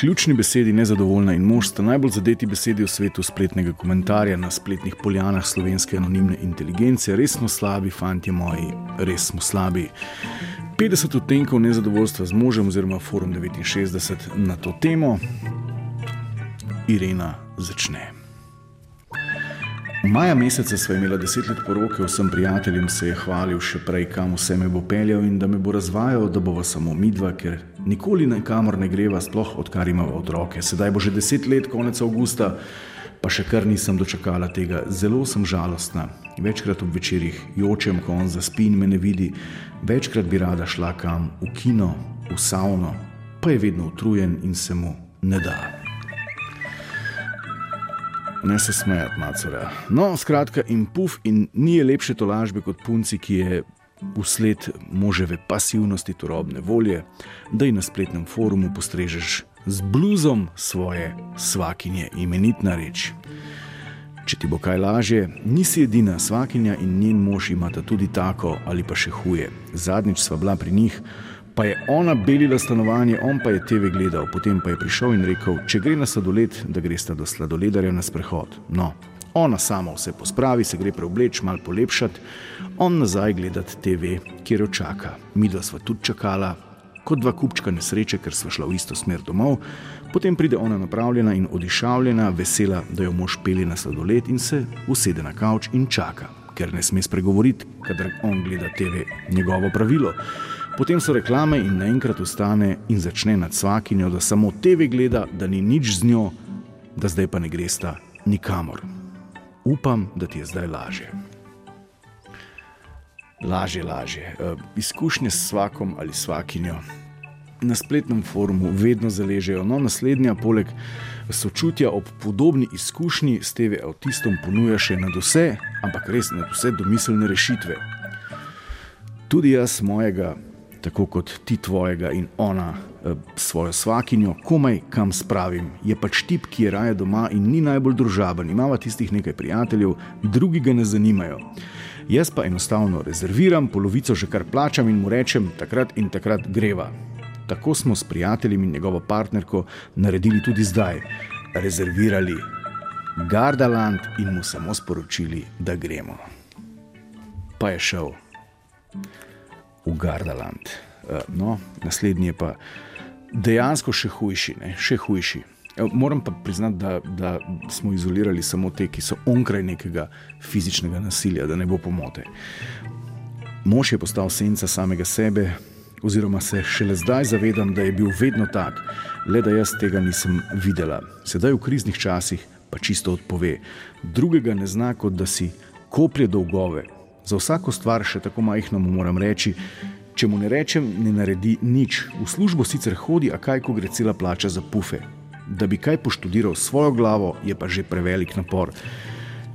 Ključni besedi nezadovoljna in mož sta najbolj zadeti besedi v svetu spletnega komentarja na spletnih poljanah slovenske anonimne inteligence. Res smo slabi, fanti moji, res smo slabi. 50 odtenkov nezadovoljstva z možem, oziroma Forum 69 na to temo. Irena začne. Maja meseca sva imela deset let poroke, vsem prijateljem se je hvalil še prej, kam vse me bo peljal in da me bo razvajal, da bova samo midva, ker nikoli nikamor ne greva, sploh odkar imamo otroke. Sedaj bo že deset let, konec avgusta, pa še kar nisem dočakala tega. Zelo sem žalostna. Večkrat ob večerjih jočem, ko on zaspi in me ne vidi, večkrat bi rada šla kam v kino, v savno, pa je vedno utrujen in se mu ne da. Ne se smejati, macora. No, skratka, in puf, in ni lepše tolažbe kot punci, ki je usled moževe pasivnosti, turobne volje, da ji na spletnem forumu postrežeš z bluzom svoje svakinje, imenitna reč. Če ti bo kaj lažje, nisi edina svakinja in njen mož imata tudi tako ali pa še huje. Zadnjič sva bila pri njih pa je ona belila stanovanje, on pa je TV gledal, potem pa je prišel in rekel, če gre na sladoled, da greste do sladoledarja na sprehod. No, ona sama vse pospravi, se gre preobleč, malo polepšati, on nazaj gledati TV, kjer jo čaka. Mi dva sva tudi čakala, kot dva kupčka nesreče, ker sva šla v isto smer domov. Potem pride ona napravljena in odišavljena, vesela, da jo mož peli na sladoled in se usede na kavč in čaka, ker ne sme spregovoriti, kadar on gleda TV, njegovo pravilo. Potem so reklame in naenkrat ustane in začne nad svakinjo, da samo TV gleda, da ni nič z njo, da zdaj pa ne gresta nikamor. Upam, da ti je zdaj lažje. Lažje, lažje. E, izkušnje s svakom ali svakinjo na spletnem forumu vedno zaležejo. No, naslednja, poleg sočutja ob podobni izkušnji s TV avtistom, ponuja še nad vse, ampak res nad vse domiselne rešitve. Tudi jaz mojega tako kot ti tvojega in ona eh, svojo svakinjo, komaj kam spravim. Je pač tip, ki je raje doma in ni najbolj družaben, ima tistih nekaj prijateljev, drugi ga ne zanimajo. Jaz pa enostavno rezerviram, polovico že kar plačam in mu rečem, takrat in takrat greva. Tako smo s prijateljem in njegovo partnerko naredili tudi zdaj. Rezervirali Gardaland in mu samo sporočili, da gremo. Pa je šel v Gardaland. Eh, no, naslednji je pa dejansko še hujši. Ne, še hujši. Eh, moram pa priznati, da, da smo izolirali samo te, ki so onkraj nekega fizičnega nasilja, da ne bo pomote. Mož je postal senca samega sebe, oziroma se šele zdaj zavedam, da je bil vedno tak, le da jaz tega nisem videla. Sedaj v kriznih časih pa čisto odpove. Drugega ne zna, kot da si koplje dolgove, Za vsako stvar, še tako majhno, mu moram reči, če mu ne rečem, ne naredi nič. V službo sicer hodi, a kaj, ko gre cela plača za pufe. Da bi kaj poštudiral svojo glavo, je pa že prevelik napor.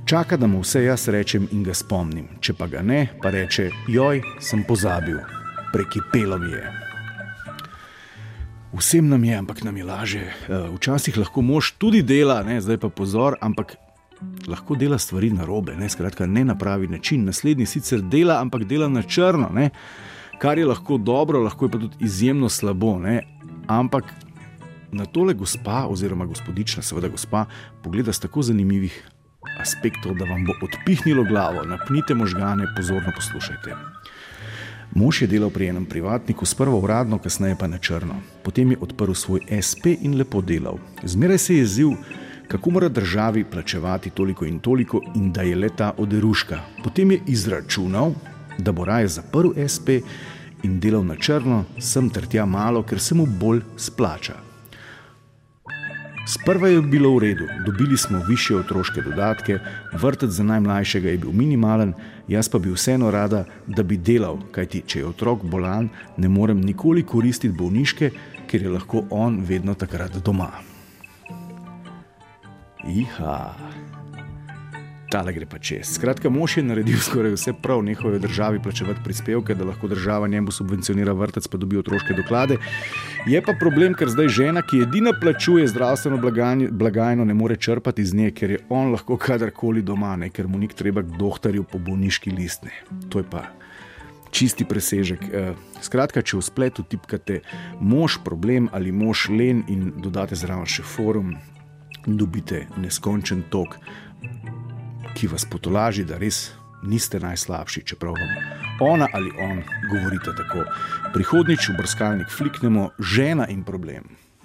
Čaka, da mu vse jaz rečem in ga spomnim. Če pa ga ne, pa reče: Joj, sem pozabil, prekipelo mi je. Vsem nam je, ampak nam je laže. Eh, včasih lahko mož tudi dela, ne, zdaj pa pozor, ampak lahko dela stvari na robe, ne, ne na pravi način. Naslednji sicer dela, ampak dela na črno, ne, kar je lahko dobro, lahko je pa tudi izjemno slabo. Ne, ampak na tole gospa, oziroma gospodična, seveda gospa, pogleda z tako zanimivih aspektov, da vam bo odpihnilo glavo. Napnite možgane, pozorno poslušajte. Mož je delal pri enem privatniku, sprva uradno, kasneje pa na črno. Potem je odprl svoj SP in lepo delal. Zmeraj se je jezil, kako mora državi plačevati toliko in toliko, in da je leta oderuška. Potem je izračunal, da bo raje zaprl SP in delal na črno, sem ter tja malo, ker se mu bolj splača. Sprva je bilo v redu, dobili smo više otroške dodatke, vrtec za najmlajšega je bil minimalen, jaz pa bi vseeno rada, da bi delal, kajti če je otrok bolan, ne morem nikoli koristiti bolniške, ker je lahko on vedno takrat doma. Iha. Tale gre pa čez. Skratka, mož je naredil skoraj vse prav, nehal je državi plačevati prispevke, da lahko država njemu subvencionira vrtec, pa dobi otroške doklade. Je pa problem, ker zdaj žena, ki edina plačuje zdravstveno blagajno, ne more črpati iz nje, ker je on lahko kadarkoli doma, ne, ker mu ni treba k doktorju po bolniški listni. To je pa čisti presežek. Eh, skratka, če v spletu tipkate mož problem ali mož len in dodate zraven še forum, dobite neskončen tok, ki vas potolaži, da res niste najslabši, čeprav vam ona ali on govorita tako. Prihodnič v brskalnik fliknemo žena in problem.